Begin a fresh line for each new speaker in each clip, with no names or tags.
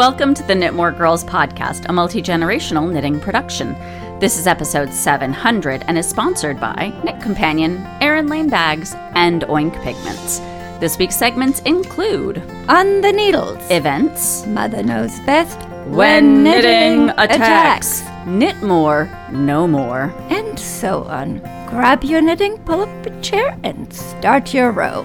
Welcome to the Knitmore Girls podcast, a multi generational knitting production. This is episode 700 and is sponsored by Knit Companion, Erin Lane Bags, and Oink Pigments. This week's segments include
On the needles.
events,
Mother knows best
when knitting attacks, knit more, no more.
and so on. Grab your knitting, pull up a chair, and start your row.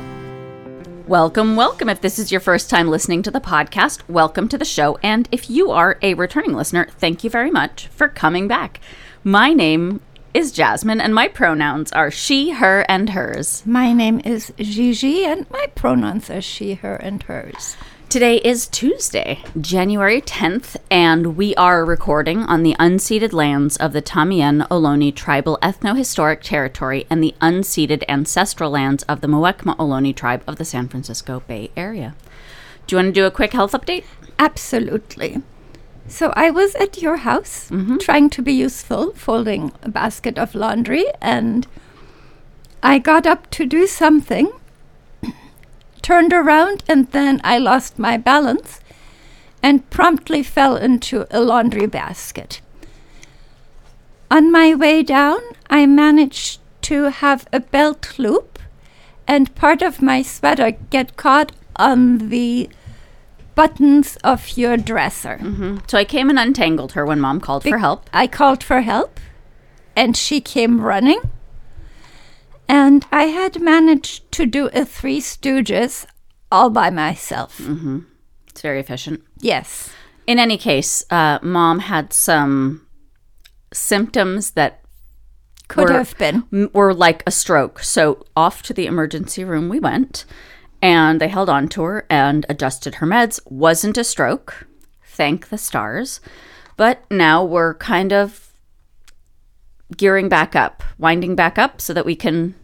Welcome, welcome. If this is your first time listening to the podcast, welcome to the show. And if you are a returning listener, thank you very much for coming back. My name is Jasmine, and my pronouns are she, her, and hers.
My name is Gigi, and my pronouns are she, her, and hers.
Today is Tuesday, January 10th, and we are recording on the unceded lands of the Tamien Ohlone Tribal Ethno-Historic Territory and the unceded ancestral lands of the Muwekma Ohlone Tribe of the San Francisco Bay Area. Do you want to do a quick health update?
Absolutely. So I was at your house mm-hmm. trying to be useful, folding a basket of laundry, and I got up to do something, turned around, and then I lost my balance and promptly fell into a laundry basket. On my way down, I managed to have a belt loop and part of my sweater get caught on the buttons of your dresser. Mm-hmm.
So I came and untangled her when mom called for help.
I called for help, and she came running. And I had managed to do a Three Stooges all by myself.
It's very efficient.
Yes.
In any case, uh, mom had some symptoms that
Could
were-
have been.
were like a stroke. So off to the emergency room we went, and they held on to her and adjusted her meds. Wasn't a stroke, thank the stars. But now we're kind of gearing back up, winding back up, so that we can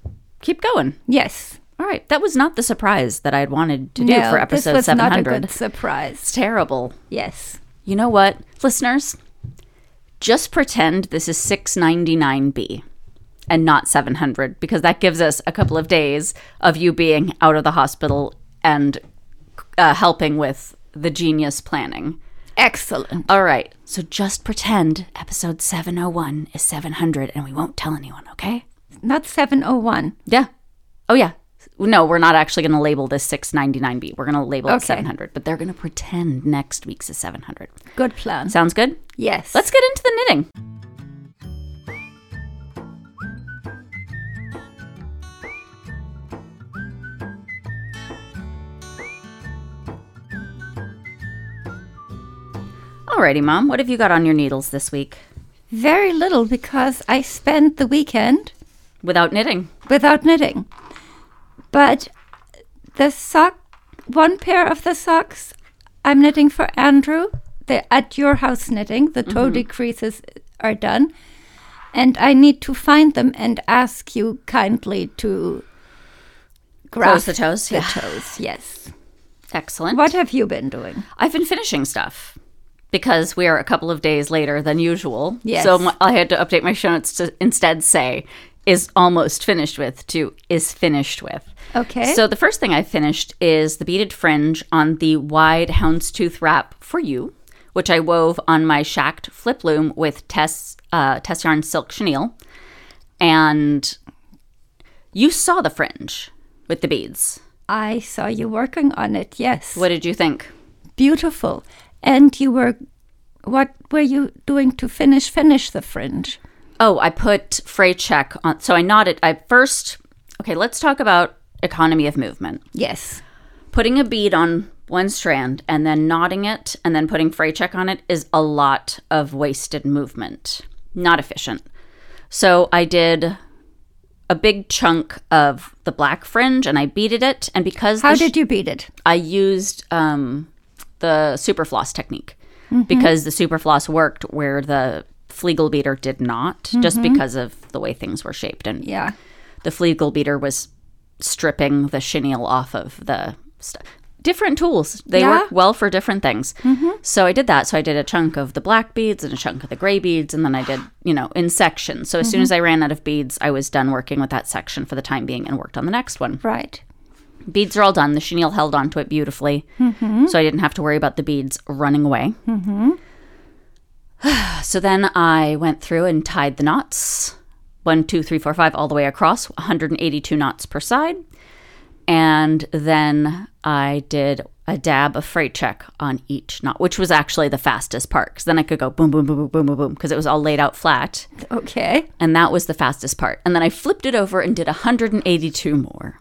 keep going.
Yes.
All right, that was not the surprise that I'd wanted to do
no,
for episode
this was
seven
not a
hundred.
good
It's
surprise.
terrible.
Yes.
You know what, listeners? Just pretend this is 699B and not 700 because that gives us a couple of days of you being out of the hospital and uh, helping with the genius planning.
Excellent.
All right, so just pretend episode 701 is 700 and we won't tell anyone, okay?
Not 701.
Yeah. Oh, yeah. No, we're not actually going to label this 699B. We're going to label it
Okay.
700, but they're going to pretend next week's is 700.
Good plan.
Sounds good?
yes.
Let's get into the knitting. Alrighty, Mom, what have you got on your needles this week
Very little because I spent the weekend
without knitting?
without knitting. But the sock, one pair of the socks I'm knitting for Andrew. They're at your house knitting. The toe mm-hmm. decreases are done. And I need to find them and ask you kindly to
Close the toes?
The
Yeah.
toes, yes.
Excellent.
What have you been doing?
I've been finishing stuff because we are a couple of days later than usual.
Yes.
So I had to update my show notes to instead say is almost finished with to is finished with.
Okay.
So the first thing I finished is the beaded fringe on the wide houndstooth wrap for you, which I wove on my Schacht flip loom with Tess uh, Tess Yarn Silk Chenille. And you saw the fringe with the beads.
I saw you working on it, yes.
What did you think?
Beautiful. And you were, what were you doing to finish, finish the fringe?
Oh, I put fray check on. So I knotted. I first. Okay, let's talk about economy of movement.
Yes.
Putting a bead on one strand and then knotting it and then putting fray check on it is a lot of wasted movement. Not efficient. So I did a big chunk of the black fringe and I beaded it. And because
How
sh-
did you beat it?
I used um, the super floss technique mm-hmm. because the super floss worked where the Fleegle beader did not, just mm-hmm. because of the way things were shaped. And
Yeah.
the Fleegle beader was stripping the chenille off of the stuff. Different tools. They
Yeah.
work well for different things. Mm-hmm. So I did that. So I did a chunk of the black beads and a chunk of the gray beads, and then I did, you know, in sections. So as soon as I ran out of beads, I was done working with that section for the time being and worked on the next one.
Right.
Beads are all done. The chenille held onto it beautifully, mm-hmm. so I didn't have to worry about the beads running away. Mm-hmm. so then I went through and tied the knots one, two, three, four, five, all the way across, 182 knots per side. And then I did a dab of fray check on each knot, which was actually the fastest part because then I could go boom, boom, boom, boom, boom, boom, boom because it was all laid out flat.
Okay.
And that was the fastest part. And then I flipped it over and did 182 more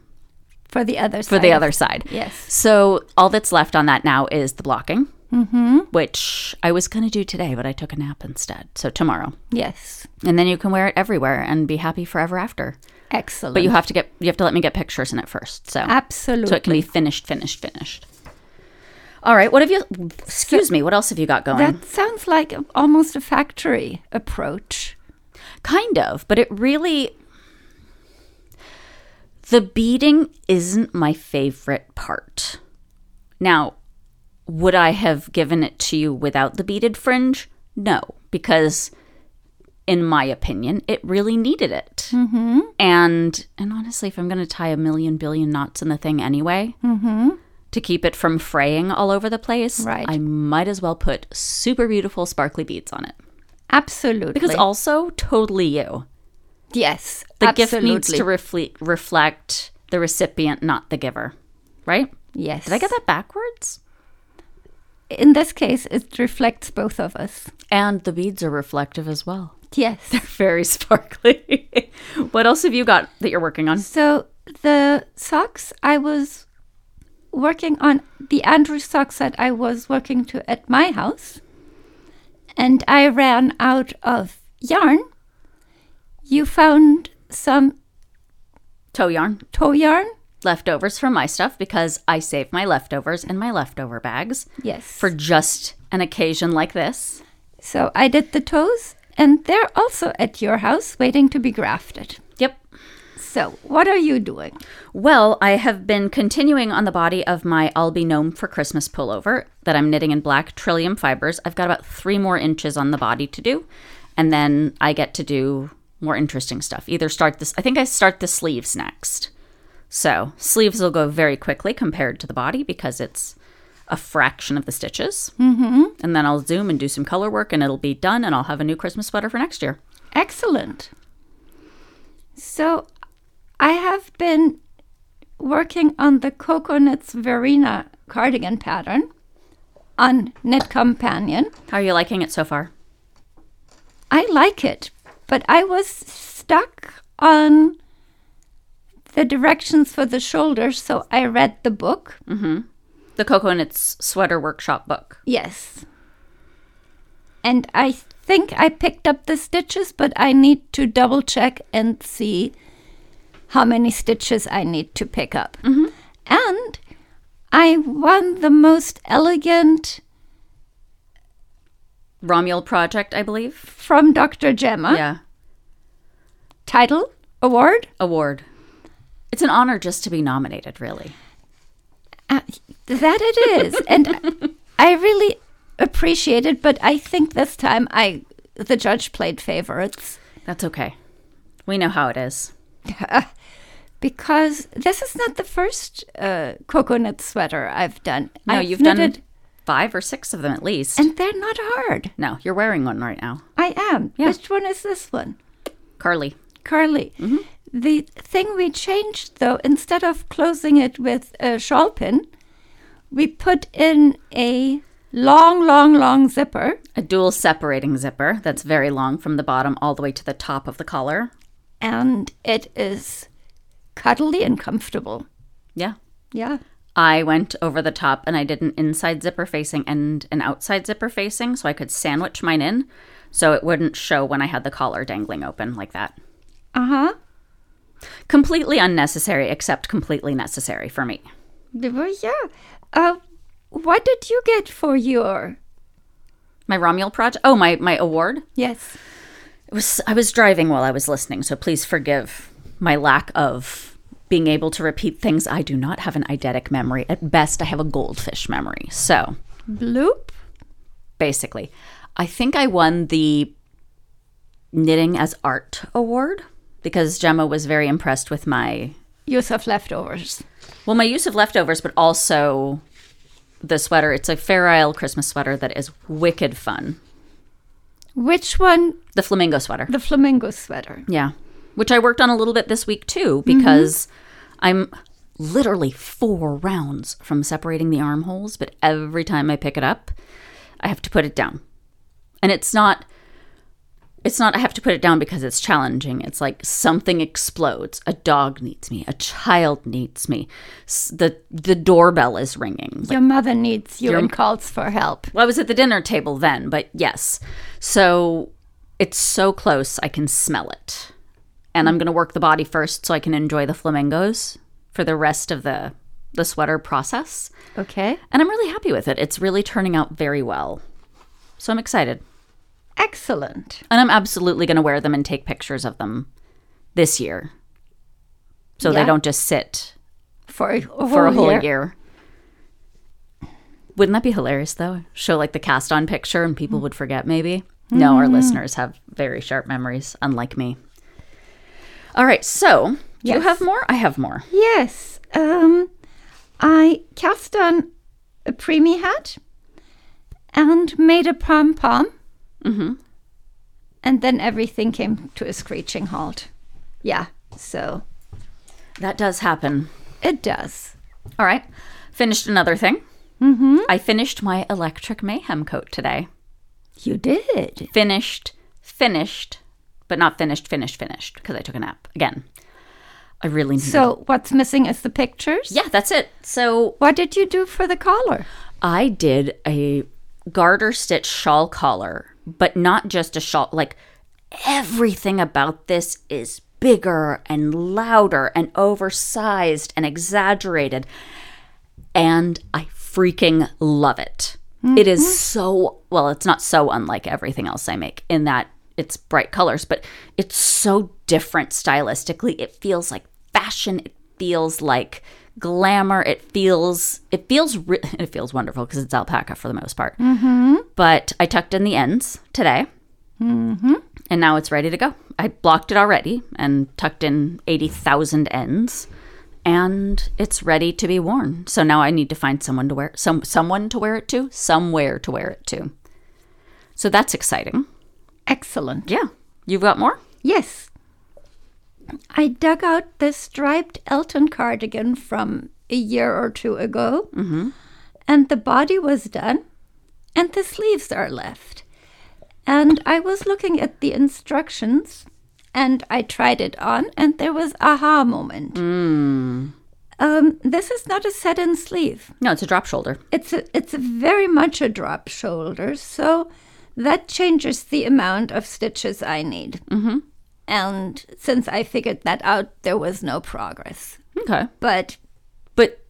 For the other side.
for the other side.
Yes.
So all that's left on that now is the blocking, mm-hmm. which I was going to do today, but I took a nap instead. So tomorrow.
Yes.
And then you can wear it everywhere and be happy forever after.
Excellent.
But you have to get you have to let me get pictures in it first. So
Absolutely.
so it can be finished, finished, finished. All right. What have you? Excuse me. What else have you got going?
that sounds like almost a factory approach.
Kind of, but it really. The beading isn't my favorite part. Now, would I have given it to you without the beaded fringe? No, because in my opinion, it really needed it. Mm-hmm. And and honestly, if I'm going to tie a million billion knots in the thing anyway, to keep it from fraying all over the place,
Right.
I might as well put super beautiful sparkly beads on it.
Absolutely.
Because also totally you.
Yes,
The
absolutely.
gift needs to reflect reflect the recipient, not the giver. Right?
Yes.
Did I get that backwards?
In this case, it reflects both of us.
And the beads are reflective as well.
Yes.
They're very sparkly. what else have you got that you're working on?
So the socks I was working on, the Andrew socks that I was working to at my house, and I ran out of yarn. You found some
Toe yarn.
tow yarn?
Leftovers from my stuff because I save my leftovers in my leftover bags
Yes.
for just an occasion like this.
so I did the toes, and they're also at your house waiting to be grafted.
Yep.
So, what are you doing?
Well, I have been continuing on the body of my I'll Be Gnome for Christmas pullover that I'm knitting in black trillium fibers. I've got about three more inches on the body to do, and then I get to do more interesting stuff. Either start this, I think I start the sleeves next. So, sleeves will go very quickly compared to the body because it's a fraction of the stitches. Mm-hmm. And then I'll zoom and do some color work, and it'll be done, and I'll have a new Christmas sweater for next year.
Excellent. So, I have been working on the Cocoknits Verena cardigan pattern on Knit Companion.
How are you liking it so far?
I like it, but I was stuck on the directions for the shoulders, so I read the book. Mm-hmm.
The coco Cocoknits Sweater Workshop book.
Yes. And I think I picked up the stitches, but I need to double check and see how many stitches I need to pick up. Mm-hmm. And I won the most elegant
Romuald Project, I believe.
from Dr. Gemma
Yeah.
title award.
Award. It's an honor just to be nominated, really.
Uh, that it is. and I really appreciate it, but I think this time I the judge played favorites.
That's okay. We know how it is.
because this is not the first uh, coconut sweater I've done.
No,
I've
you've
knitted,
done five or six of them at least.
and they're not hard.
no, you're wearing one right now.
I am.
Yeah.
Which one is this one?
Carly.
Carly.
Mm-hmm.
The thing we changed though, instead of closing it with a shawl pin, we put in a long, long, long zipper.
A dual separating zipper that's very long from the bottom all the way to the top of the collar.
and it is cuddly and comfortable.
Yeah.
Yeah.
I went over the top and I did an inside zipper facing and an outside zipper facing so I could sandwich mine in so it wouldn't show when I had the collar dangling open like that.
Uh huh.
Completely unnecessary, except completely necessary for me.
Well, yeah. Uh, what did you get for your?
My Romuald project. Oh, my my award.
Yes.
It was I was driving while I was listening, so please forgive my lack of being able to repeat things. I do not have an eidetic memory. At best, I have a goldfish memory. So
Bloop.
basically, I think I won the knitting as art award because Gemma was very impressed with my
use of leftovers?
Well, my use of leftovers, but also the sweater. It's a Fair Isle Christmas sweater that is wicked fun.
Which one?
The flamingo sweater.
The flamingo sweater.
Yeah. Which I worked on a little bit this week too, mm-hmm. because I'm literally four rounds from separating the armholes, but every time I pick it up, I have to put it down. And it's not it's not I have to put it down because it's challenging. It's like something explodes. A dog needs me. A child needs me. The the doorbell is ringing.
Your mother needs you
Your-
and calls for help.
Well, I was at the dinner table then, but yes. So it's so close, I can smell it. And I'm going to work the body first so I can enjoy the flamingos for the rest of the the sweater process.
Okay.
And I'm really happy with it. It's really turning out very well. So I'm excited.
Excellent.
And I'm absolutely going to wear them and take pictures of them this year. So they don't just sit
For a whole,
for a whole
year.
year. Wouldn't that be hilarious though? Show like the cast on picture and people mm. would forget maybe? Mm-hmm. No, our listeners have very sharp memories, unlike me. All right, so you
Yes.
have more? I have more.
Yes. Um, I cast on a preemie hat and made a pom pom. Mm-hmm. And then everything came to a screeching halt. Yeah, so
That does happen.
it does.
All right. Finished another thing. Mm-hmm. I finished my electric mayhem coat today.
You did.
Finished, finished, but not finished, finished, finished because I took a nap again. I really need
So what's missing is the pictures?
Yeah, that's it. So
What did you do for the collar?
I did a garter stitch shawl collar, but not just a shawl. Like everything about this is bigger and louder and oversized and exaggerated. And I freaking love it. It is mm-hmm. so, well, it's not so unlike everything else I make in that it's bright colors, but it's so different stylistically. It feels like fashion. It feels like glamour. It feels it feels re- it feels wonderful because it's alpaca for the most part. Mm-hmm. But I tucked in the ends today, mm-hmm. and now it's ready to go. I blocked it already and tucked in eighty thousand ends, and it's ready to be worn. So now I need to find someone to wear some someone to wear it to, somewhere to wear it to. So that's exciting.
Excellent.
Yeah, you've got more.
Yes. I dug out this striped Elton cardigan from a year or two ago, and the body was done, and the sleeves are left. And I was looking at the instructions, and I tried it on, and there was aha moment. Um, this is not a set-in sleeve.
No, it's a drop shoulder.
It's a, it's very much a drop shoulder, so that changes the amount of stitches I need. Mm-hmm. And since I figured that out, there was no progress.
Okay,
But
but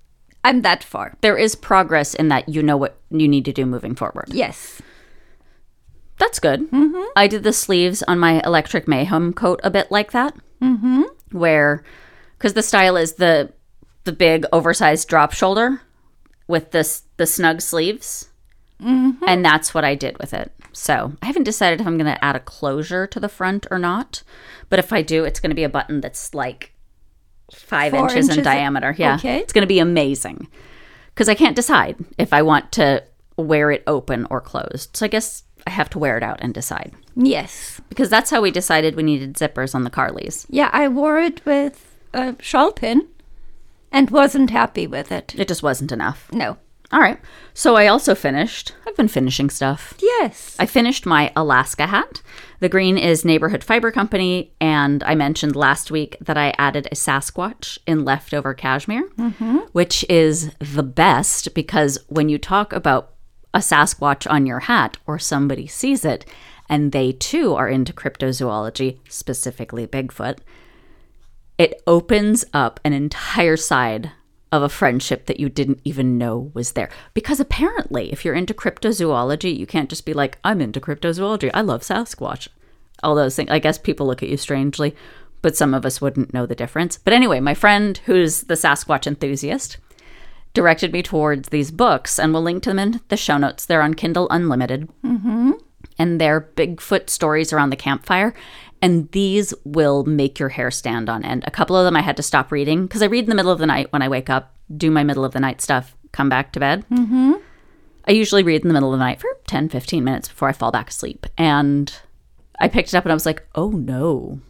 I'm that far.
there is progress in that you know what you need to do moving forward.
Yes.
That's good. Mm-hmm. I did the sleeves on my Electric Mayhem coat a bit like that, mm-hmm. where because the style is the the big oversized drop shoulder with this the snug sleeves, mm-hmm. and that's what I did with it. So I haven't decided if I'm going to add a closure to the front or not, but if I do, it's going to be a button that's like five
Four
inches, in diameter. Yeah,
okay.
it's going to be amazing because I can't decide if I want to wear it open or closed. So I guess I have to wear it out and decide
Yes.
because that's how we decided we needed zippers on the Carlys.
Yeah, I wore it with a shawl pin and wasn't happy with it.
It just wasn't enough.
No.
All right. So I also finished. I've been finishing stuff.
Yes.
I finished my Alaska hat. The green is Neighborhood Fiber Company, and I mentioned last week that I added a Sasquatch in leftover cashmere, mm-hmm. which is the best because when you talk about a Sasquatch on your hat or somebody sees it and they too are into cryptozoology, specifically Bigfoot, it opens up an entire side of a friendship that you didn't even know was there. Because apparently, if you're into cryptozoology, you can't just be like, I'm into cryptozoology. I love Sasquatch. All those things. I guess people look at you strangely, but some of us wouldn't know the difference. But anyway, my friend who's the Sasquatch enthusiast directed me towards these books, and we'll link to them in the show notes. They're on Kindle Unlimited. Mm-hmm. And they're Bigfoot stories around the campfire. And these will make your hair stand on end. A couple of them I had to stop reading because I read in the middle of the night when I wake up, do my middle of the night stuff, come back to bed. Mm-hmm. I usually read in the middle of the night for 10, 15 minutes before I fall back asleep. And I picked it up and I was like, oh no.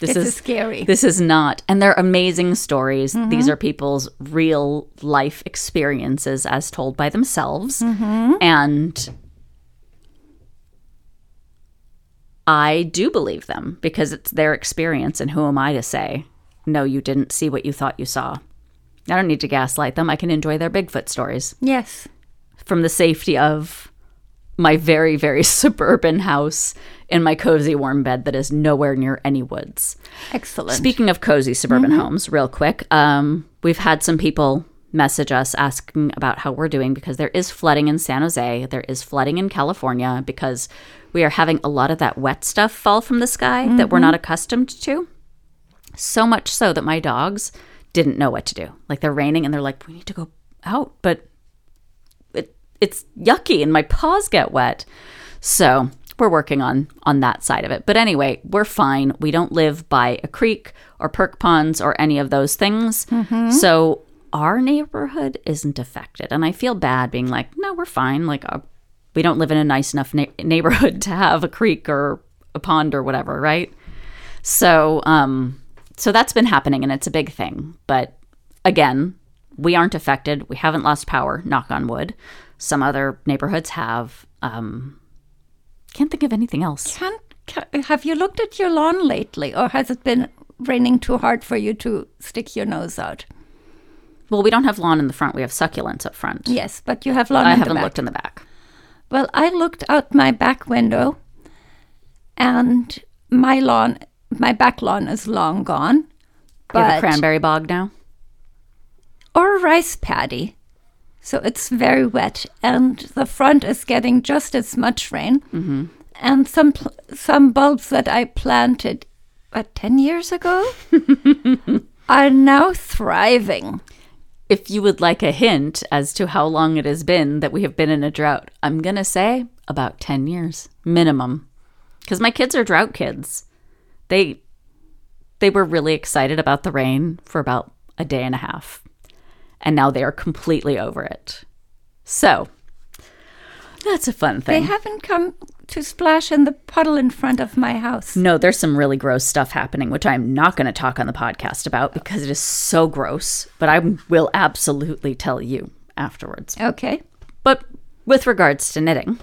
This
This is scary.
This is not. And they're amazing stories. These are people's real life experiences as told by themselves. And I do believe them because it's their experience. And who am I to say, no, you didn't see what you thought you saw? I don't need to gaslight them. I can enjoy their Bigfoot stories
Yes.
from the safety of my very, very suburban house in my cozy warm bed that is nowhere near any woods.
Excellent.
Speaking of cozy suburban homes, real quick, um, we've had some people message us asking about how we're doing because there is flooding in San Jose. There is flooding in California because we are having a lot of that wet stuff fall from the sky that we're mm-hmm. not accustomed to. So much so that my dogs didn't know what to do. Like they're raining and they're like, we need to go out, but it, it's yucky and my paws get wet. So we're working on on that side of it. But anyway, we're fine. We don't live by a creek or perc ponds or any of those things. Mm-hmm. So our neighborhood isn't affected. And I feel bad being like, no, we're fine. Like uh, we don't live in a nice enough na- neighborhood to have a creek or a pond or whatever, right? So, um, so that's been happening and it's a big thing. But again, we aren't affected. We haven't lost power, knock on wood. Some other neighborhoods have. Um, can't think of anything else.
Can, can, have you looked at your lawn lately, or has it been raining too hard for you to stick your nose out?
Well, we don't have lawn in the front. We have succulents up front.
Yes, but you have lawn.
I
in the
front.
I haven't
looked in the back.
Well, I looked out my back window, and my lawn, my back lawn is long gone.
You have a cranberry bog now.
or a rice paddy, so it's very wet, and the front is getting just as much rain. Mm-hmm. And some pl- some bulbs that I planted, what ten years ago, are now thriving.
If you would like a hint as to how long it has been that we have been in a drought, I'm going to say about 10 years minimum. Cuz my kids are drought kids. They they were really excited about the rain for about a day and a half. And now they are completely over it. So, that's a fun thing.
They haven't come to splash in the puddle in front of my house.
No, there's some really gross stuff happening, which I'm not going to talk on the podcast about because it is so gross, but I will absolutely tell you afterwards.
Okay.
But with regards to knitting,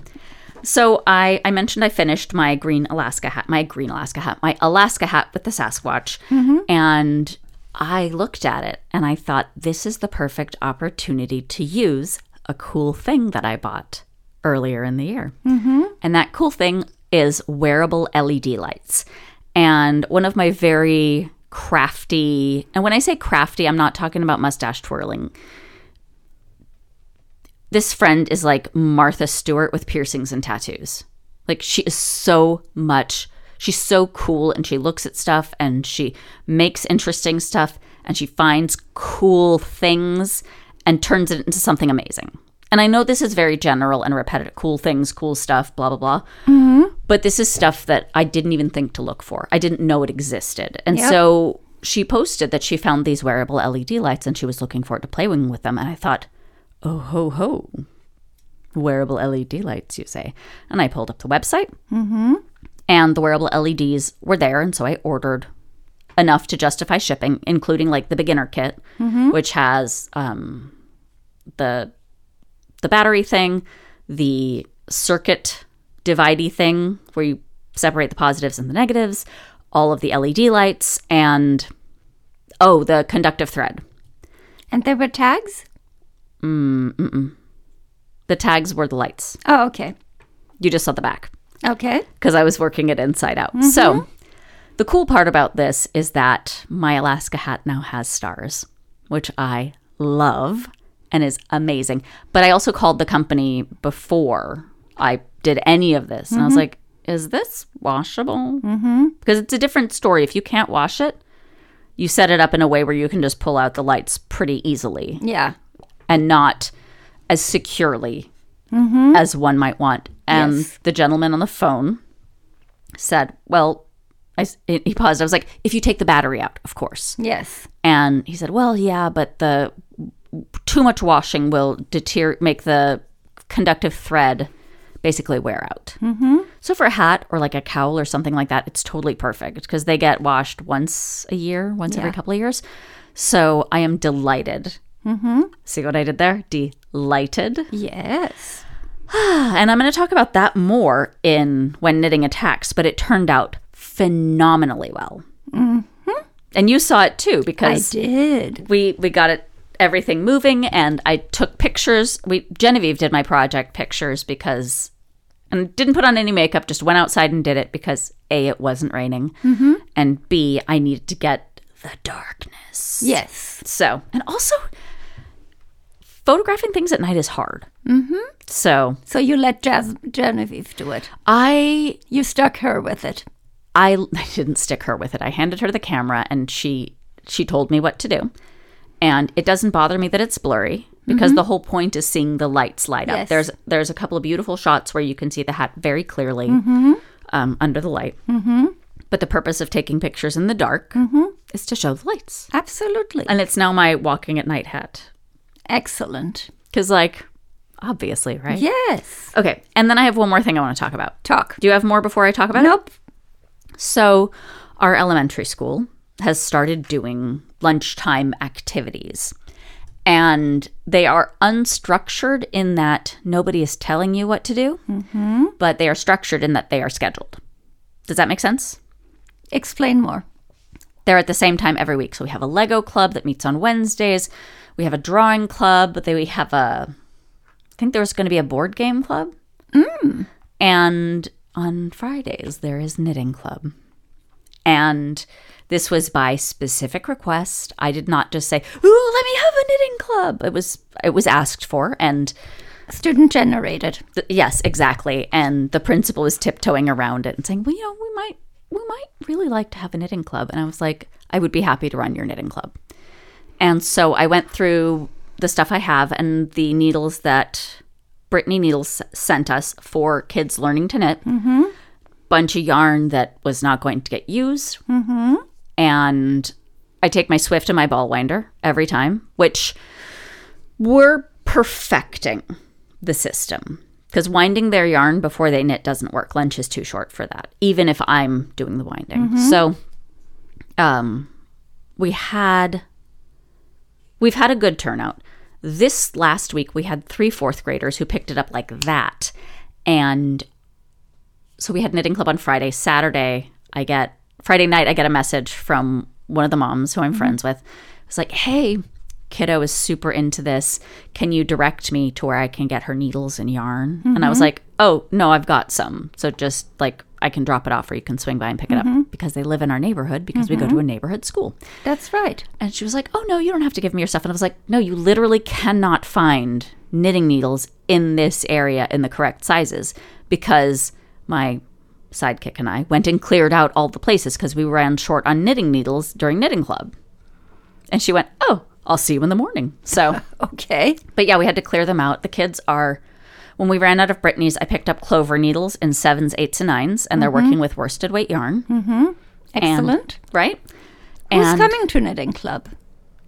so I, I mentioned I finished my green Alaska hat, my green Alaska hat, my Alaska hat with the Sasquatch. Mm-hmm. And I looked at it and I thought, this is the perfect opportunity to use a cool thing that I bought earlier in the year. Mm-hmm. And that cool thing is wearable LED lights. And one of my very crafty, and when I say crafty, I'm not talking about mustache twirling this friend is like Martha Stewart with piercings and tattoos. Like she is so much, she's so cool and she looks at stuff and she makes interesting stuff and she finds cool things and turns it into something amazing. And I know this is very general and repetitive cool things, cool stuff, blah, blah, blah. But this is stuff that I didn't even think to look for. I didn't know it existed. And
Yep.
so she posted that she found these wearable LED lights and she was looking forward to playing with them. And I thought, oh ho ho wearable led lights you say and i pulled up the website mm-hmm. and the wearable leds were there and so i ordered enough to justify shipping including like the beginner kit which has um, the the battery thing the circuit dividey thing where you separate the positives and the negatives all of the led lights and oh the conductive thread
And there were tags?
Mm, mm the tags were the lights
Oh, okay.
you just saw the back
Okay.
because I was working it inside out. So, the cool part about this is that my Alaska hat now has stars, which I love and is amazing. But I also called the company before I did any of this, and I was like, "Is this washable?" Mm-hmm. Because it's a different story. If you can't wash it, you set it up in a way where you can just pull out the lights pretty easily
Yeah.
and not as securely as one might want. And
Yes.
the gentleman on the phone said, Well, I he paused. I was like, if you take the battery out, of course.
Yes.
And he said, well, yeah, but the too much washing will deter make the conductive thread basically wear out. Mm-hmm. So for a hat or like a cowl or something like that, it's totally perfect because they get washed once a year, once every couple of years. So I am delighted. Mm-hmm. See what I did there? Delighted.
Yes.
And I'm going to talk about that more in When Knitting Attacks, but it turned out phenomenally well. Mm-hmm. And you saw it too because I
did.
we we got it everything moving and I took pictures. We Genevieve did my project pictures because and didn't put on any makeup, just went outside and did it because A, it wasn't raining, and B, I needed to get the darkness.
Yes.
So, and also, photographing things at night is hard. Mm-hmm. So,
So you let Jas- Genevieve do it.
I
You stuck her with it.
I, I didn't stick her with it. I handed her the camera and she she told me what to do. And it doesn't bother me that it's blurry because the whole point is seeing the lights light up.
Yes.
There's there's a couple of beautiful shots where you can see the hat very clearly um, under the light. Mm-hmm. But the purpose of taking pictures in the dark is to show the lights.
Absolutely.
And it's now my walking at night hat
Excellent.
because, like, obviously, right?
Yes.
Okay, and then I have one more thing I want to talk about.
Talk.
Do you have more before I talk about it?
Nope.
So, our elementary school has started doing lunchtime activities. And they are unstructured in that nobody is telling you what to do, mm-hmm. but they are structured in that they are scheduled. Does that make sense?
Explain more.
They're at the same time every week. So we have a Lego club that meets on Wednesdays. We have a drawing club, They we have a, I think there's going to be a board game club. Mm. And on Fridays, there is knitting club. And this was by specific request. I did not just say, "Ooh, let me have a knitting club." It was it was asked for, and
Student generated.
th- yes, exactly. And the principal was tiptoeing around it and saying, "Well, you know, we might we might really like to have a knitting club." And I was like, "I would be happy to run your knitting club." And so I went through the stuff I have and the needles that Brittany Needles sent us for kids learning to knit. Mm-hmm. Bunch of yarn that was not going to get used. Mm-hmm. And I take my Swift and my ball winder every time, which we're perfecting the system because winding their yarn before they knit doesn't work. Lunch is too short for that, even if I'm doing the winding. So, um, we had we've had a good turnout. This last week we had three fourth graders who picked it up like that, and so we had knitting club on Friday. Saturday, I get Friday night, I get a message from one of the moms who I'm mm-hmm. friends with. It's like, hey, kiddo is super into this. Can you direct me to where I can get her needles and yarn? And I was mm-hmm. like, oh, no, I've got some. So just like I can drop it off or you can swing by and pick it up mm-hmm. because they live in our neighborhood because we go to a neighborhood school.
That's right.
And she was like, Oh, no, you don't have to give me your stuff. And I was like, No, you literally cannot find knitting needles in this area in the correct sizes because my sidekick and I went and cleared out all the places because we ran short on knitting needles during knitting club. And she went, Oh, I'll see you in the morning. So,
Okay.
but yeah, we had to clear them out. The kids are. When we ran out of Brittany's, I picked up clover needles in sevens, eights, and nines, and they're working with worsted weight yarn. Mm-hmm.
Excellent.
Right?
Who's
And-
coming to knitting club?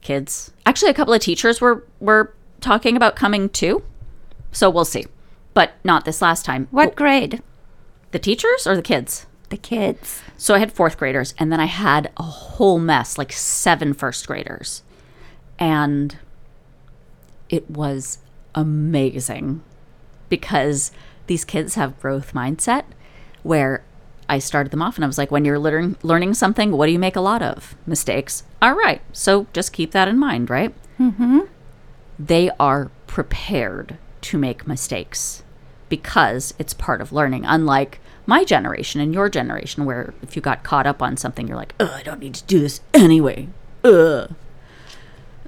kids. Actually, a couple of teachers were were talking about coming too. So we'll see. But not this last time.
What grade?
The teachers or the kids?
The kids.
So I had fourth graders and then I had a whole mess, like seven first graders. And it was amazing because these kids have growth mindset where I started them off and I was like, when you're learning learning something, what do you make a lot of? Mistakes. All right. So just keep that in mind, right? Mm-hmm. They are prepared to make mistakes because it's part of learning. Unlike my generation and your generation, where if you got caught up on something, you're like, I don't need to do this anyway. Ugh.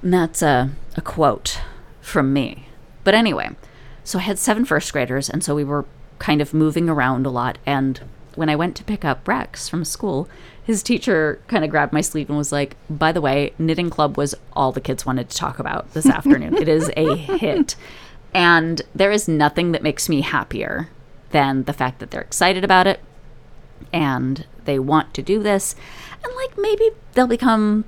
And that's a, a quote from me. But anyway, so I had seven first graders, and so we were kind of moving around a lot. And when I went to pick up Rex from school, his teacher kind of grabbed my sleeve and was like, By the way, knitting club was all the kids wanted to talk about this afternoon. it is a hit. And there is nothing that makes me happier than the fact that they're excited about it and they want to do this. And like maybe they'll become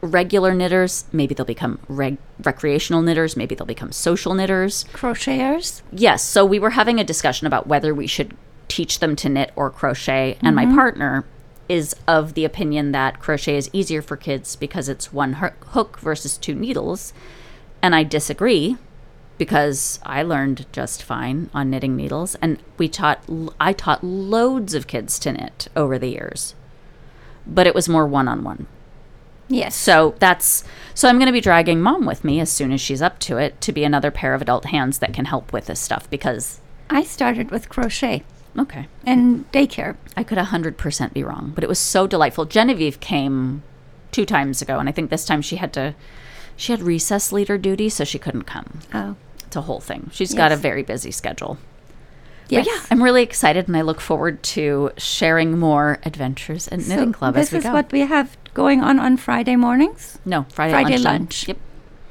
regular knitters, maybe they'll become reg- recreational knitters, maybe they'll become social knitters.
Crocheters?
Yes, so we were having a discussion about whether we should teach them to knit or crochet, and my mm-hmm. partner is of the opinion that crochet is easier for kids because it's one hook versus two needles, and I disagree because I learned just fine on knitting needles, and we taught I taught loads of kids to knit over the years, but it was more one on one.
Yes.
So that's so I'm going to be dragging mom with me as soon as she's up to it to be another pair of adult hands that can help with this stuff because
I started with crochet
okay,
and daycare.
I could 100% be wrong, but it was so delightful. Genevieve came two times ago and I think this time she had to she had recess leader duty so she couldn't come.
Oh.
A whole thing. She's got a very busy schedule.
Yes.
But yeah, I'm really excited and I look forward to sharing more adventures at Knitting
so
Club
this
as we
is
go.
what we have going on on Friday mornings.
no, Friday,
Friday
lunchtime.
lunch.
Yep.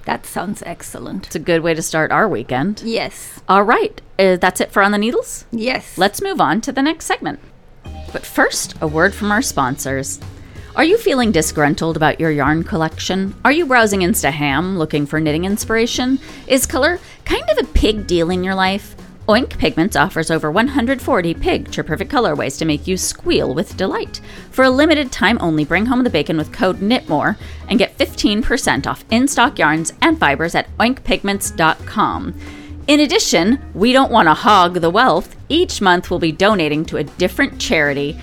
That sounds excellent.
It's a good way to start our weekend.
Yes.
All right, uh, that's it for On the Needles.
Yes.
Let's move on to the next segment. But first, a word from our sponsors. Are you feeling disgruntled about your yarn collection? Are you browsing Instaham looking for knitting inspiration? Is color kind of a pig deal in your life? Oink Pigments offers over 140 picture perfect colorways to make you squeal with delight. For a limited time only, bring home the bacon with code KNITMORE and get 15% off in stock yarns and fibers at oinkpigments.com. In addition, we don't want to hog the wealth. Each month we'll be donating to a different charity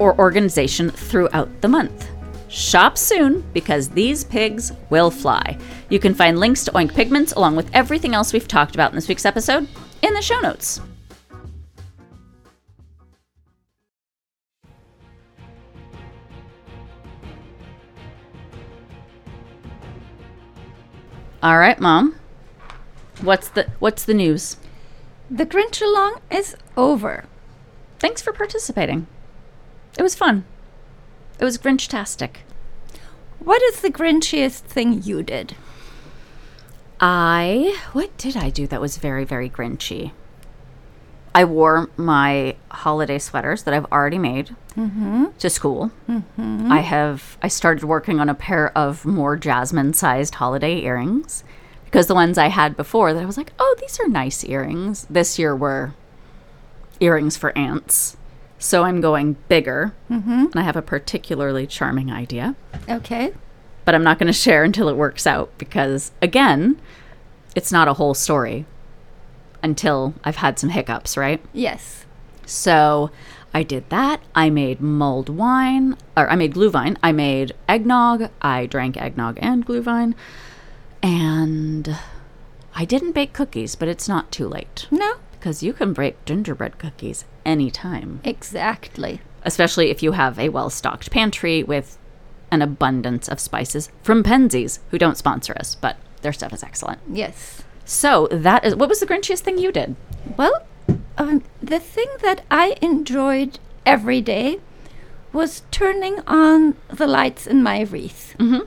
or organization throughout the month. Shop soon because these pigs will fly. You can find links to Oink Pigments along with everything else we've talked about in this week's episode in the show notes. All right, mom. What's the what's the news?
the Grinch along is over.
Thanks for participating. It was fun. It was Grinch-tastic.
What is the Grinchiest thing you did?
I what did I do that was very very grinchy? I wore my holiday sweaters that I've already made mm-hmm. to school. Mm-hmm. I have I started working on a pair of more jasmine sized holiday earrings because the ones I had before that I was like, "Oh, these are nice earrings." This year were earrings for ants. So I'm going bigger. Mm-hmm. And I have a particularly charming idea
Okay.
but I'm not going to share until it works out because, again, it's not a whole story until I've had some hiccups, right?
Yes.
So I did that. I made mulled wine, or I made glühwein. I made eggnog. I drank eggnog and glühwein. And I didn't bake cookies, but it's not too late
No.
Because you can break gingerbread cookies anytime
Exactly.
especially if you have a well stocked pantry with an abundance of spices from Penzeys, who don't sponsor us, but their stuff is excellent.
Yes.
So that is what was the grinchiest thing you did?
Well, um, the thing that I enjoyed every day was turning on the lights in my wreath.
Mhm.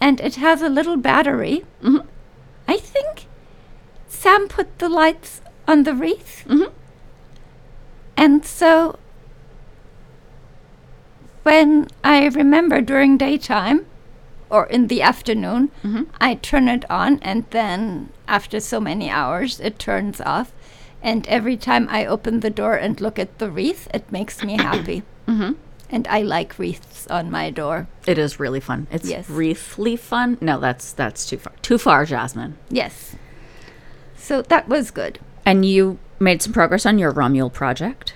And it has a little battery.
Mhm.
I think Sam put the lights on the wreath.
Mhm.
And so when I remember during daytime or in the afternoon,
Mhm.
I turn it on and then after so many hours it turns off. And every time I open the door and look at the wreath, it makes me happy.
Mhm.
And I like wreaths on my door.
It is really fun. It's
Yes.
wreathly fun. No, that's that's too far. Too far, Jasmine.
Yes. So that was good.
And you made some progress on your Romule project.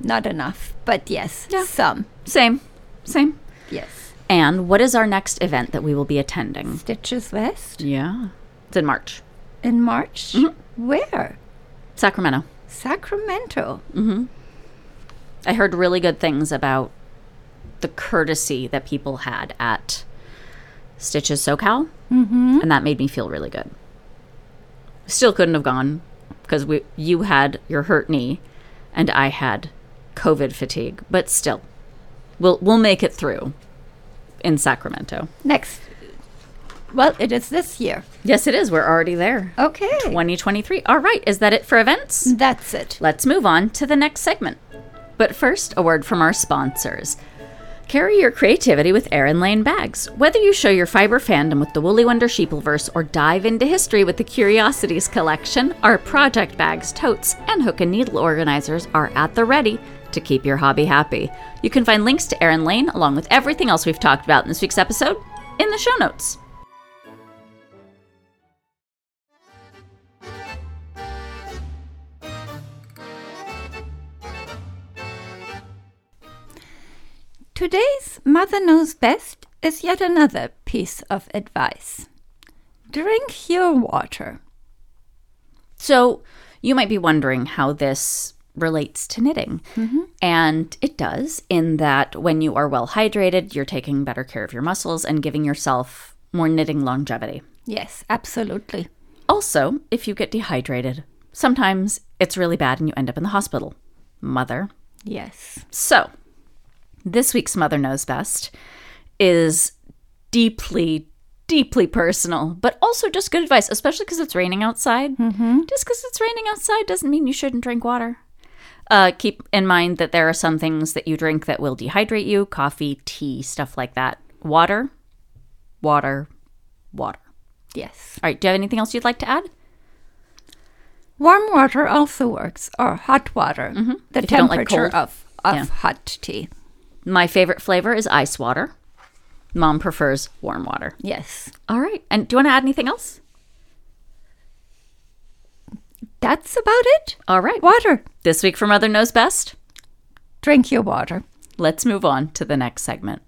Not enough, but yes,
Yeah.
some.
Same, same.
Yes.
And what is our next event that we will be attending?
Stitches West
Yeah, it's in March,
in March.
Mhm.
Where?
Sacramento.
Sacramento. Mm-hmm.
I heard really good things about the courtesy that people had at Stitches SoCal,
Mm-hmm.
and that made me feel really good. Still couldn't have gone because we you had your hurt knee, and I had COVID fatigue, but still, we'll we'll make it through in Sacramento.
Next Well, it is this year.
Yes, it is. We're already there.
Okay.
2023. All right. Is that it for events?
That's it.
Let's move on to the next segment. But first, a word from our sponsors. Carry your creativity with Erin Lane bags. Whether you show your fiber fandom with the Woolly Wonder Sheepleverse or dive into history with the Curiosities collection, our project bags, totes, and hook and needle organizers are at the ready to keep your hobby happy. You can find links to Erin Lane along with everything else we've talked about in this week's episode in the show notes.
Today's Mother Knows Best is yet another piece of advice. Drink your water.
So, you might be wondering how this relates to knitting. Mm-hmm. And it does, in that when you are well hydrated, you're taking better care of your muscles and giving yourself more knitting longevity.
Yes, absolutely.
Also, if you get dehydrated, sometimes it's really bad and you end up in the hospital. Mother.
Yes.
So, this week's Mother Knows Best is deeply, deeply personal, but also just good advice, especially because it's raining outside. Mm-hmm. Just because it's raining outside doesn't mean you shouldn't drink water. Uh, keep in mind that there are some things that you drink that will dehydrate you coffee, tea, stuff like that. Water, water, water.
Yes.
All right, do you have anything else you'd like to add?
Warm water also works, or hot water. The
Mm-hmm. If don't like
temperature
cold.
of, of
Yeah.
hot tea.
My favorite flavor is ice water. Mom prefers warm water.
Yes.
All right, and do you want to add anything else?
That's about it.
All right.
Water.
This week for Mother Knows Best,
Drink your water.
let's move on to the next segment.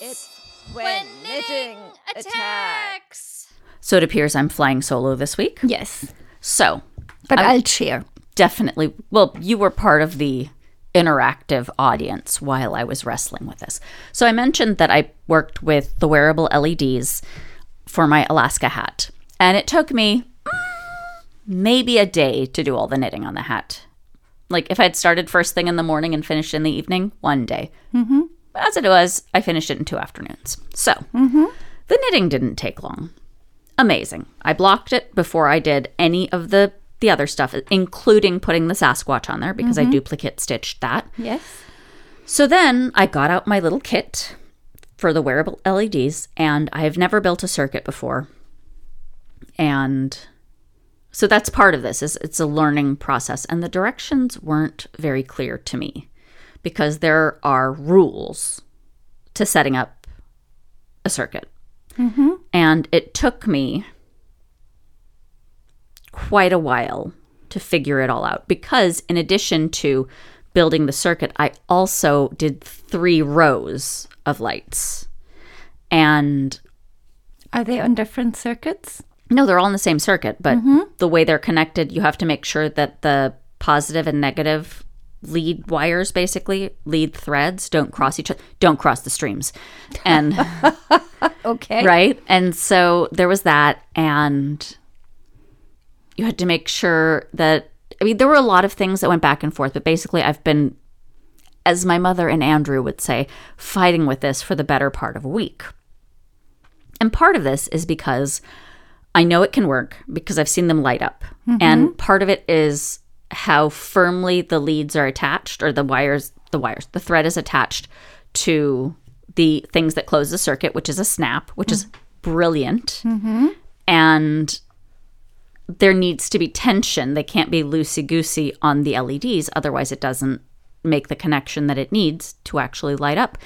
It's, when knitting attacks.
So it appears I'm flying solo this week.
Yes.
So
But
I'm-
I'll cheer.
Definitely, well, you were part of the interactive audience while I was wrestling with this. So I mentioned that I worked with the wearable LEDs for my Alaska hat, and it took me mm, maybe a day to do all the knitting on the hat. Like if I'd started first thing in the morning and finished in the evening, one day. Mm-hmm. As it was, I finished it in two afternoons. So the knitting didn't take long. Amazing. I blocked it before I did any of the the other stuff, including putting the Sasquatch on there because I mm-hmm. duplicate stitched that.
Yes.
So then I got out my little kit for the wearable LEDs, and I have never built a circuit before. And so that's part of this is it's a learning process, and the directions weren't very clear to me because there are rules to setting up a circuit. Mm-hmm. And it took me quite a while to figure it all out because, in addition to building the circuit, I also did three rows of lights. And
Are they on different circuits?
no, they're all in the same circuit, but mm-hmm. the way they're connected, you have to make sure that the positive and negative lead wires, basically, lead threads, don't cross each other, don't cross the streams. And
Okay.
right? And so there was that, and you had to make sure that I mean, there were a lot of things that went back and forth, but basically, I've been, as my mother and Andrew would say, fighting with this for the better part of a week. And part of this is because I know it can work because I've seen them light up. Mm-hmm. And part of it is how firmly the leads are attached or the wires, the wires, the thread is attached to the things that close the circuit, which is a snap, which is mm. brilliant. Mm-hmm. And there needs to be tension. They can't be loosey goosey on the LEDs, otherwise, it doesn't make the connection that it needs to actually light up.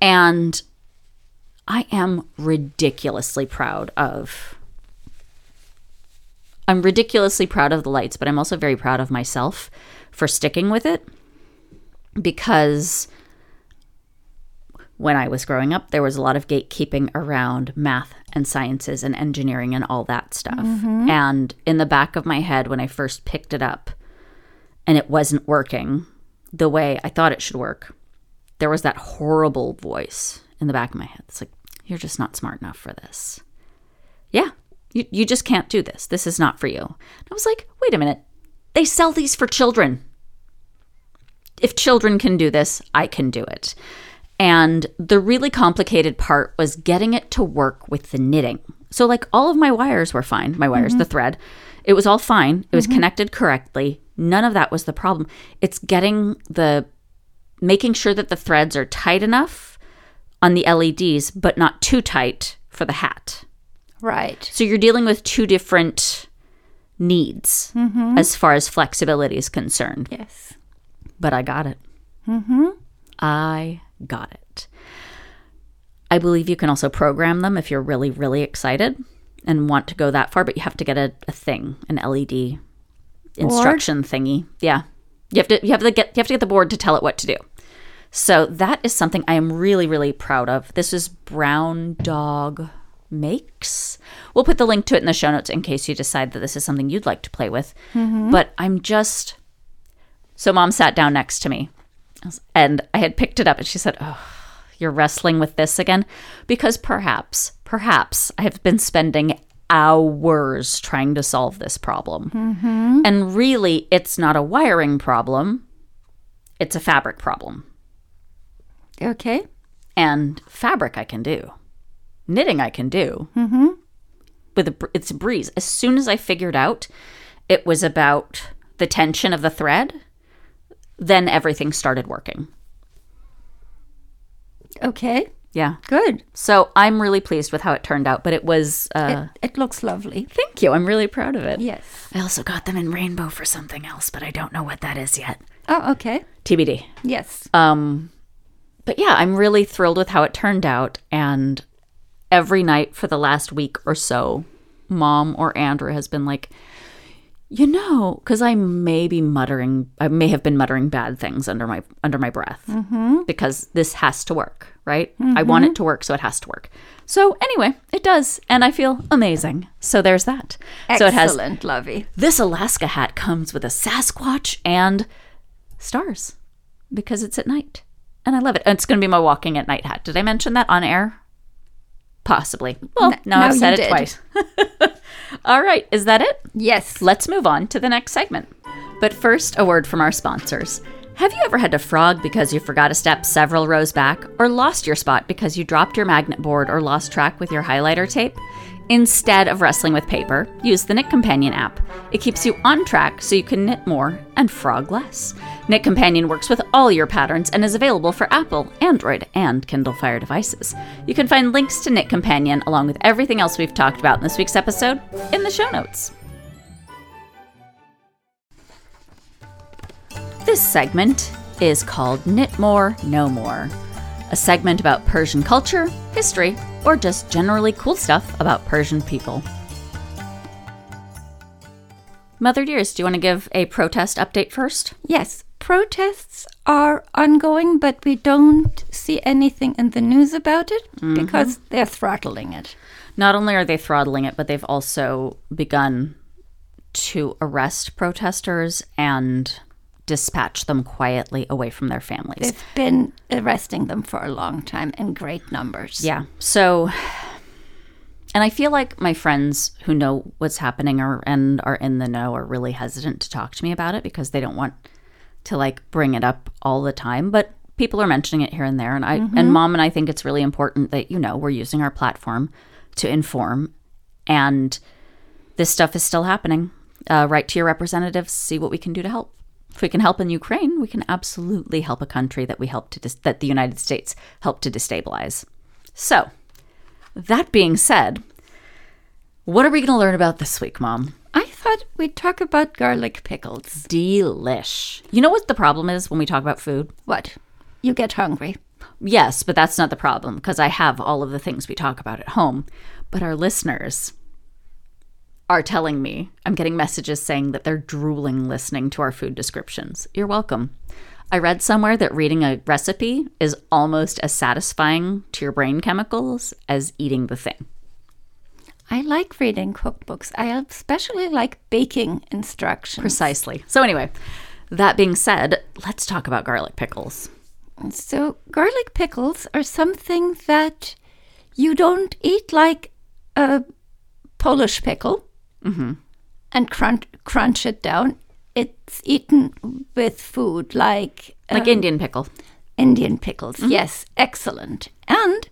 And I am ridiculously proud of. I'm ridiculously proud of the lights, but I'm also very proud of myself for sticking with it because when I was growing up, there was a lot of gatekeeping around math and sciences and engineering and all that stuff. Mm-hmm. And in the back of my head, when I first picked it up and it wasn't working the way I thought it should work, there was that horrible voice in the back of my head. It's like, you're just not smart enough for this. Yeah, you, you just can't do this. This is not for you. And I was like, wait a minute. They sell these for children. If children can do this, I can do it. And the really complicated part was getting it to work with the knitting. So, like, all of my wires were fine, my wires, mm-hmm. the thread. It was all fine. It was mm-hmm. connected correctly. None of that was the problem. It's getting the, making sure that the threads are tight enough on the LEDs, but not too tight for the hat.
Right.
So you're dealing with two different needs mm-hmm. as far as flexibility is concerned.
Yes.
But I got it. Mm-hmm. I got it. I believe you can also program them if you're really, really excited and want to go that far, but you have to get a, a thing, an LED instruction thingy. Yeah. You have to you have to get you have to get the board to tell it what to do. So that is something I am really, really proud of. This is Brown Dog Makes. We'll put the link to it in the show notes in case you decide that this is something you'd like to play with. Mm-hmm. But I'm just so mom sat down next to me and I had picked it up and she said, Oh, you're wrestling with this again? Because perhaps, perhaps I have been spending hours trying to solve this problem. And really, it's not a wiring problem, it's a fabric problem.
Okay.
And fabric I can do, knitting I can do. Mm-hmm. With a, it's a breeze. As soon as I figured out it was about the tension of the thread, then everything started working.
Okay.
Yeah.
Good.
So I'm really pleased with how it turned out, but it was. Uh,
it, it looks lovely.
thank you. I'm really proud of it.
Yes.
I also got them in rainbow for something else, but I don't know what that is yet.
Oh, okay.
TBD.
Yes.
Um, but yeah, I'm really thrilled with how it turned out. And every night for the last week or so, mom or Andrew has been like, you know, because I may be muttering, I may have been muttering bad things under my under my breath mm-hmm. because this has to work, right? I mm-hmm. want it to work, so it has to work. So anyway, it does, and I feel amazing. So there's that. So it has
Excellent, lovey.
this Alaska hat comes with a Sasquatch and stars because it's at night. And I love it. And it's going to be my walking at night hat. Did I mention that on air? Possibly. Well,
N-
now I've said it
did.
twice. All right. Is that it?
Yes.
Let's move on to the next segment. But first, a word from our sponsors. Have you ever had to frog because you forgot a step several rows back, or lost your spot because you dropped your magnet board or lost track with your highlighter tape? Instead of wrestling with paper, use the Knit Companion app. It keeps you on track so you can knit more and frog less. Knit Companion works with all your patterns and is available for Apple, Android, and Kindle Fire devices. You can find links to Knit Companion along with everything else we've talked about in this week's episode in the show notes. This segment is called Knit More, No More, a segment about Persian culture, history, or just generally cool stuff about Persian people. Mother Dearest, do you want to give a protest update first?
Yes. Protests are ongoing, but we don't see anything in the news about it mm-hmm. because they're throttling it.
Not only are they throttling it, but they've also begun to arrest protesters and dispatch them quietly away from their families.
They've been arresting them for a long time in great numbers.
Yeah. So, and I feel like my friends who know what's happening or and are in the know are really hesitant to talk to me about it because they don't want to like bring it up all the time. But people are mentioning it here and there, and I and mom and I think it's really important that you know we're using our platform to inform, and this stuff is still happening. Uh, write to your representatives, see what we can do to help. If we can help in Ukraine, we can absolutely help a country that we help to dis- that the United States helped to destabilize. So, that being said, what are we going to learn about this week, Mom?
I thought we'd talk about garlic pickles.
Delish. You know what the problem is when we talk about food?
What? You get hungry.
Yes, but that's not the problem because I have all of the things we talk about at home. But our listeners are telling me, I'm getting messages saying that they're drooling listening to our food descriptions. You're welcome. I read somewhere that reading a recipe is almost as satisfying to your brain chemicals as eating the thing.
I like reading cookbooks. I especially like baking instructions.
Precisely. So, anyway, that being said, let's talk about garlic pickles.
So, garlic pickles are something that you don't eat like a Polish pickle and crunch, crunch it down. It's eaten with food like
Like
um,
Indian pickle.
Indian pickles. Yes, excellent. And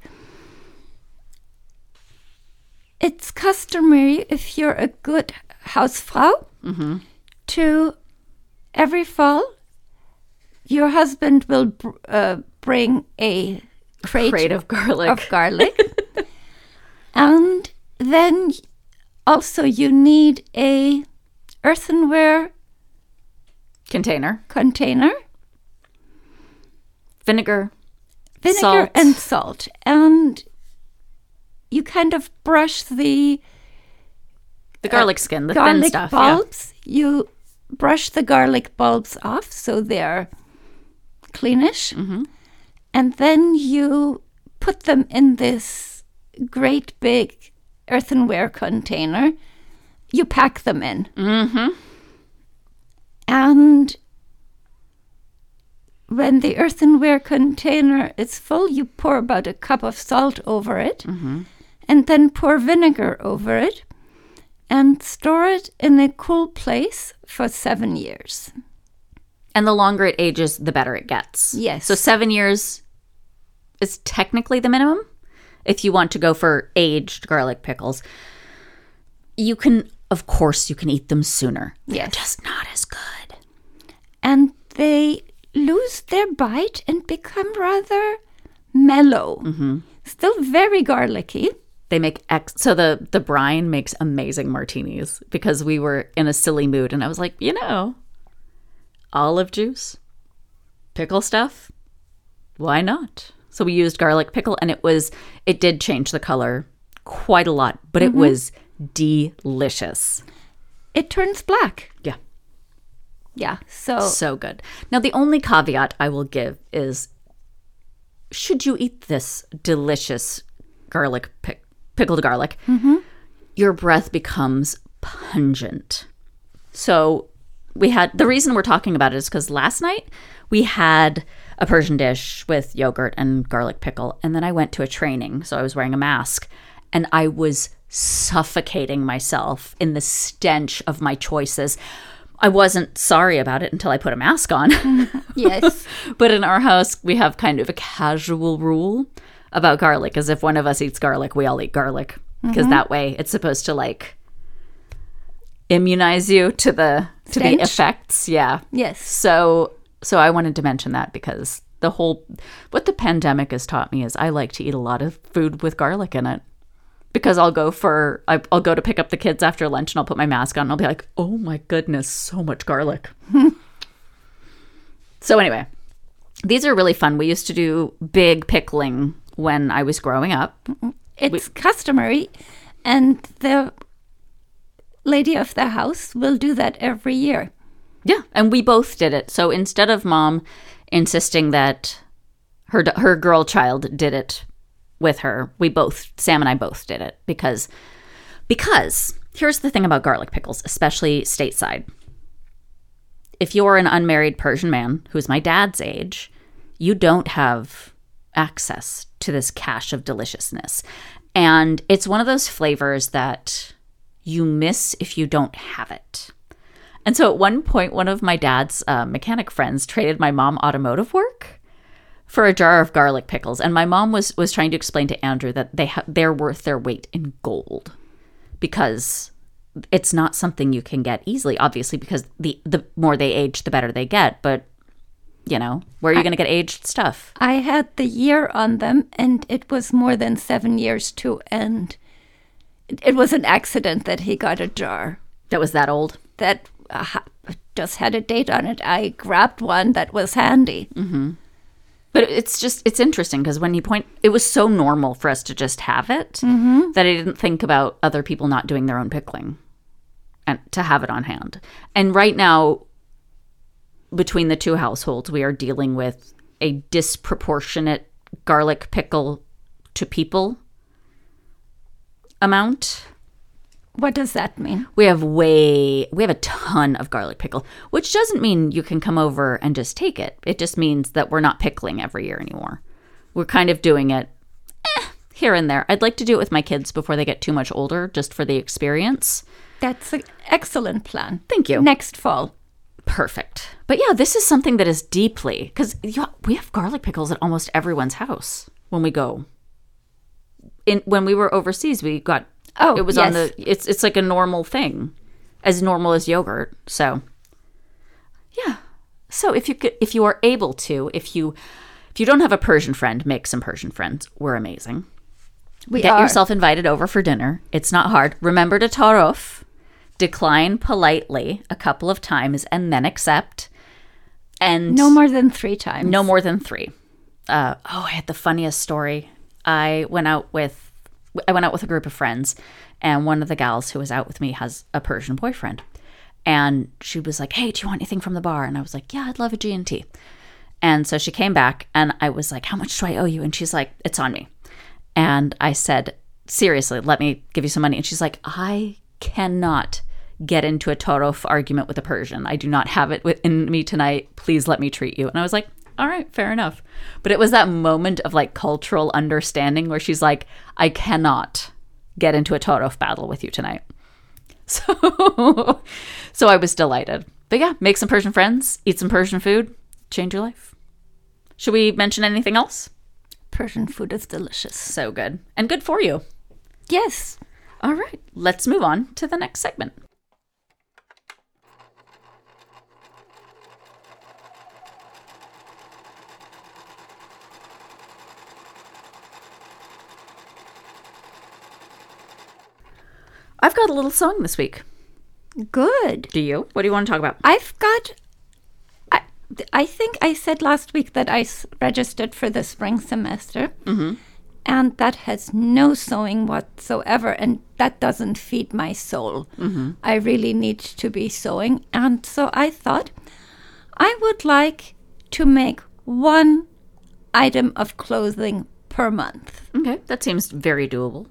it's customary if you're a good Hausfrau to every fall your husband will br- uh, bring a crate,
Crate of garlic.
of garlic. and then also you need a earthenware
Container,
container,
vinegar,
vinegar
Salt.
and salt. And you kind of brush the
the garlic skin, the thin
garlic
stuff. yeah.
bulbs. You brush the garlic bulbs off so they're cleanish.
Mm-hmm.
And then you put them in this great big earthenware container. You pack them in.
Mm-hmm.
And when the earthenware container is full, you pour about a cup of salt over it
Mm-hmm.
and then pour vinegar over it and store it in a cool place for seven years.
And the longer it ages, the better it gets.
Yes.
So seven years is technically the minimum if you want to go for aged garlic pickles. You can, of course, you can eat them sooner. They're just not as good.
And they lose their bite and become rather mellow. Mm-hmm. Still very garlicky.
They make ex. So the the brine makes amazing martinis because we were in a silly mood, and I was like, you know, olive juice, pickle stuff, why not? So we used garlic pickle, and it was it did change the color quite a lot, but it mm-hmm. was delicious.
It turns black.
Yeah,
Yeah. So
so good. Now the only caveat I will give is, should you eat this delicious garlic pick, pickled garlic, mm-hmm. your breath becomes pungent. So we had the reason we're talking about it is because last night we had a Persian dish with yogurt and garlic pickle, and then I went to a training, so I was wearing a mask, and I was suffocating myself in the stench of my choices. I wasn't sorry about it until I put a mask on.
yes.
but in our house, we have kind of a casual rule about garlic, as if one of us eats garlic, we all eat garlic, because mm-hmm. that way it's supposed to like immunize you to the to the effects. Yeah.
Yes.
So so I wanted to mention that because the whole what the pandemic has taught me is I like to eat a lot of food with garlic in it. Because I'll go for I'll go to pick up the kids after lunch and I'll put my mask on and I'll be like, "Oh my goodness, so much garlic." so anyway, these are really fun. We used to do big pickling when I was growing up.
It's customary, and the lady of the house will do that every year.
Yeah, and we both did it. So instead of mom insisting that her her girl child did it with her, we both Sam and I both did it because because here's the thing about garlic pickles, especially stateside. If you're an unmarried Persian man who's my dad's age, you don't have access to this cache of deliciousness. And it's one of those flavors that you miss if you don't have it. And so at one point, one of my dad's uh, mechanic friends traded my mom automotive work for a jar of garlic pickles, and my mom was was trying to explain to Andrew that they ha- they're worth their weight in gold because it's not something you can get easily. Obviously, because the the more they age, the better they get. But you know, where are you going to get aged stuff?
I had the year on them, and it was more than seven years to And it, was an accident that he got a jar
That was that old.
that uh, just had a date on it. I grabbed one that was handy.
But it's just it's interesting because when you point, it was so normal for us to just have it that I didn't think about other people not doing their own pickling and to have it on hand. And right now, between the two households, we are dealing with a disproportionate garlic pickle to people amount.
What does that mean?
We have way, we have a ton of garlic pickle, which doesn't mean you can come over and just take it. It just means that we're not pickling every year anymore. We're kind of doing it eh, here and there. I'd like to do it with my kids before they get too much older, just for the experience.
That's an excellent plan.
Thank you.
Next fall.
Perfect. But yeah, this is something that is deeply because we have garlic pickles at almost everyone's house when we go. In when we were overseas, we got
Oh,
it was on the it's it's like a normal thing, as normal as yogurt. So yeah. So if you could, if you are able to, if you if you don't have a Persian friend, make some Persian friends. We're amazing.
We
Get
are.
yourself invited over for dinner. It's not hard. Remember to tarof, decline politely a couple of times, and then accept. And
no more than three times.
no more than three. Uh, oh, I had the funniest story. I went out with I went out with a group of friends, and one of the gals who was out with me has a Persian boyfriend, and she was like, "Hey, do you want anything from the bar?" And I was like, "Yeah, I'd love a G and T." And so she came back, and I was like, "How much do I owe you?" And she's like, "It's on me." And I said, "Seriously, let me give you some money." And she's like, "I cannot." Get into a tarof argument with a Persian. I do not have it in me tonight. Please let me treat you. And I was like, all right, fair enough. But it was that moment of like cultural understanding where she's like, I cannot get into a tarof battle with you tonight. So, so I was delighted. But yeah, make some Persian friends, eat some Persian food, change your life. Should we mention anything else?
Persian food is delicious.
So good and good for you.
Yes.
All right, let's move on to the next segment. I've got a little song this week.
Good.
Do you? What do you want to talk about?
I've got. I, I think I said last week that I s- registered for the spring semester. Mm-hmm. And that has no sewing whatsoever. And that doesn't feed my soul. Mm-hmm. I really need to be sewing. And so I thought I would like to make one item of clothing per month.
Okay, that seems very doable.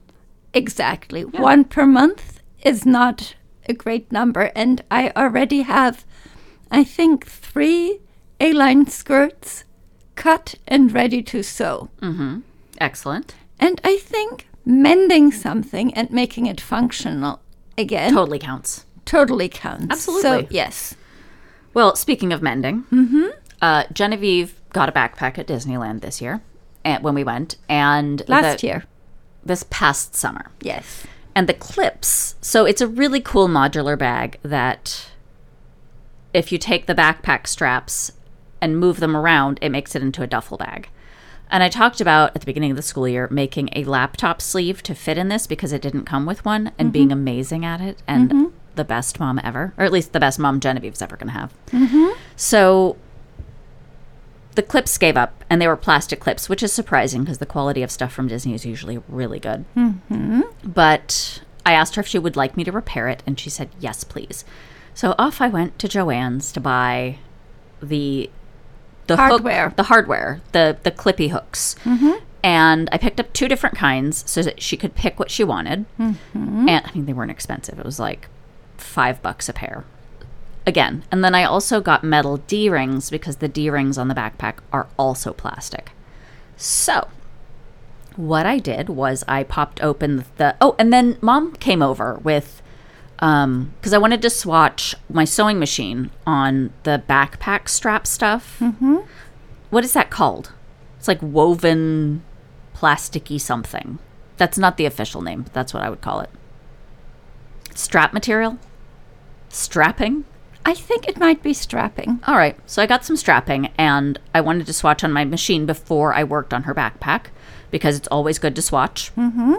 Exactly. One per month is not a great number. And I already have, I think, three A line skirts cut and ready to sew. Mm-hmm.
Excellent.
And I think mending something and making it functional again
Totally counts.
totally counts.
Absolutely.
So, yes.
Well, speaking of mending, uh, Genevieve got a backpack at Disneyland this year and, when we went, and
Last
the-
year.
This past summer.
Yes.
And the clips, so it's a really cool modular bag that if you take the backpack straps and move them around, it makes it into a duffel bag. And I talked about at the beginning of the school year making a laptop sleeve to fit in this because it didn't come with one and mm-hmm. being amazing at it and mm-hmm. the best mom ever, or at least the best mom Genevieve's ever going to have. Mm-hmm. So the clips gave up and they were plastic clips, which is surprising because the quality of stuff from Disney is usually really good. Mm-hmm. But I asked her if she would like me to repair it, and she said, yes, please. So off I went to Joann's to buy the the hook-
Hardware.
the hardware, the the clippy hooks. Mm-hmm. And I picked up two different kinds so that she could pick what she wanted. Mm-hmm. And I mean, they weren't expensive. It was like five bucks a pair. Again, and then I also got metal D rings because the D rings on the backpack are also plastic. So, what I did was I popped open the oh, and then mom came over with um because I wanted to swatch my sewing machine on the backpack strap stuff. Mm-hmm. is that called? It's like woven plasticky something. That's not the official name, but that's what I would call it. Strap material? Strapping?
I think it might be strapping.
All right. So I got some strapping and I wanted to swatch on my machine before I worked on her backpack because it's always good to swatch. Mm-hmm.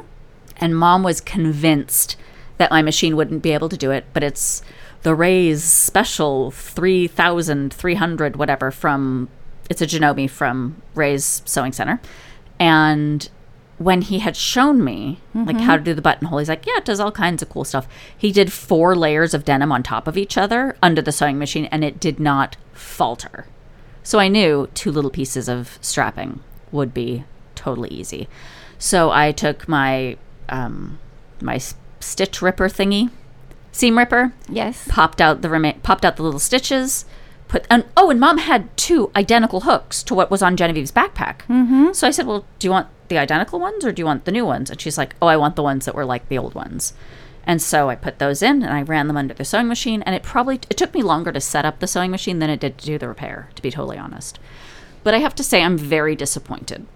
And mom was convinced that my machine wouldn't be able to do it, but it's the Ray's special 3300 whatever from it's a Janome from Ray's Sewing Center. And when he had shown me like how to do the buttonhole, he's like, "Yeah, it does all kinds of cool stuff." He did four layers of denim on top of each other under the sewing machine, and it did not falter. So I knew two little pieces of strapping would be totally easy. So I took my um, my stitch ripper thingy, seam ripper,
Yes.
popped out the rema- popped out the little stitches put and oh and mom had two identical hooks to what was on genevieve's backpack mm-hmm. so i said well do you want the identical ones or do you want the new ones and she's like oh i want the ones that were like the old ones And so I put those in and I ran them under the sewing machine and it probably it took me longer to set up the sewing machine than it did to do the repair, to be totally honest. But I have to say I'm very disappointed.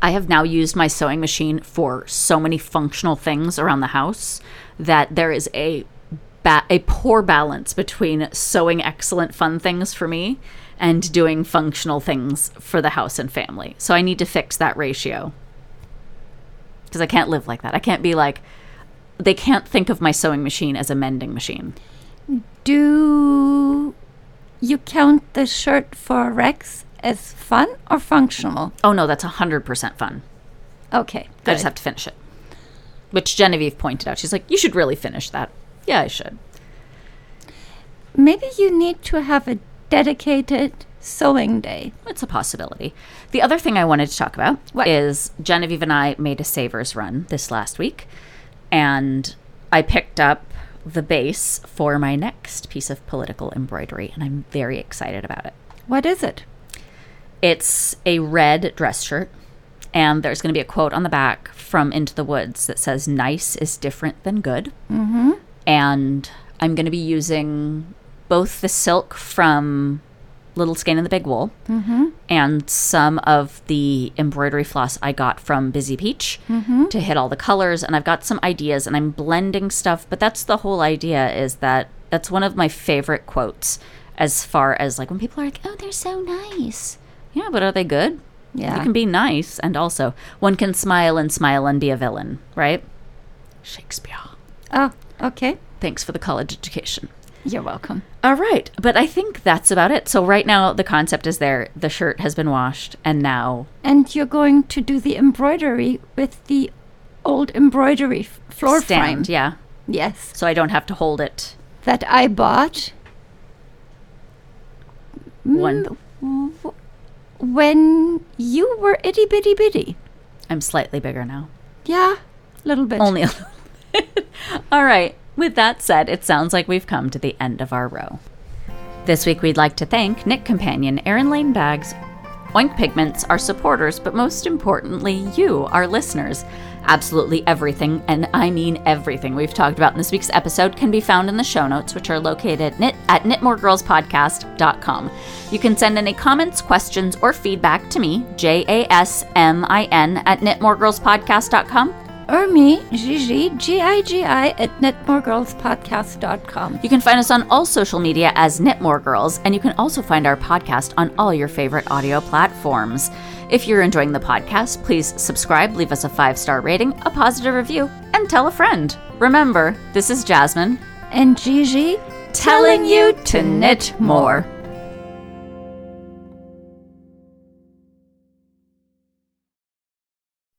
I have now used my sewing machine for so many functional things around the house that there is a ba- a poor balance between sewing excellent fun things for me and doing functional things for the house and family. So I need to fix that ratio. Cuz I can't live like that. I can't be like they can't think of my sewing machine as a mending machine.
Do you count the shirt for Rex as fun or functional?
Oh no, that's 100% fun.
Okay.
I just have to finish it. Which Genevieve pointed out. She's like, "You should really finish that." Yeah, I should.
Maybe you need to have a dedicated sewing day.
It's a possibility. The other thing I wanted to talk about
What?
is Genevieve and I made a Savers run this last week, and I picked up the base for my next piece of political embroidery, and I'm very excited about it.
What is it?
It's a red dress shirt, and there's going to be a quote on the back from Into the Woods that says, Nice is different than good. Mm-hmm. And I'm going to be using both the silk from Little Skein in the Big Wool mm-hmm. and some of the embroidery floss I got from Busy Peach mm-hmm. to hit all the colors. And I've got some ideas and I'm blending stuff, but that's the whole idea is that that's one of my favorite quotes as far as like when people are like, oh, they're so nice. Yeah, but are they good?
Yeah.
You can be nice and also one can smile and smile and be a villain, right? Shakespeare.
Oh, oh okay.
Thanks for the college education.
You're welcome.
All right, but I think that's about it. So right now the concept is there. The shirt has been washed and now
And you're going to do the embroidery with the old embroidery f- floor frame.
yeah.
Yes.
So I don't have to hold it
That I bought mm,
one.
w- when you were itty bitty bitty.
I'm slightly bigger now.
Yeah, a little bit.
Only a little bit. All right. With that said, it sounds like we've come to the end of our row. This week, we'd like to thank Knit Companion, Erin Lane Bags, Oink Pigments, our supporters, but most importantly, you, our listeners. Absolutely everything, and I mean everything we've talked about in this week's episode can be found in the show notes, which are located at, at knitmoregirlspodcast.com. You can send any comments, questions, or feedback to me, J A S M I N, at knitmoregirlspodcast.com.
or me, Gigi, G-I-G-I, at knitmoregirlspodcast.com.
You can find us on all social media as Knit More Girls, and you can also find our podcast on all your favorite audio platforms. If you're enjoying the podcast, please subscribe, leave us a five star rating, a positive review, and tell a friend. Remember, this is Jasmin
And Gigi,
telling you to knit more.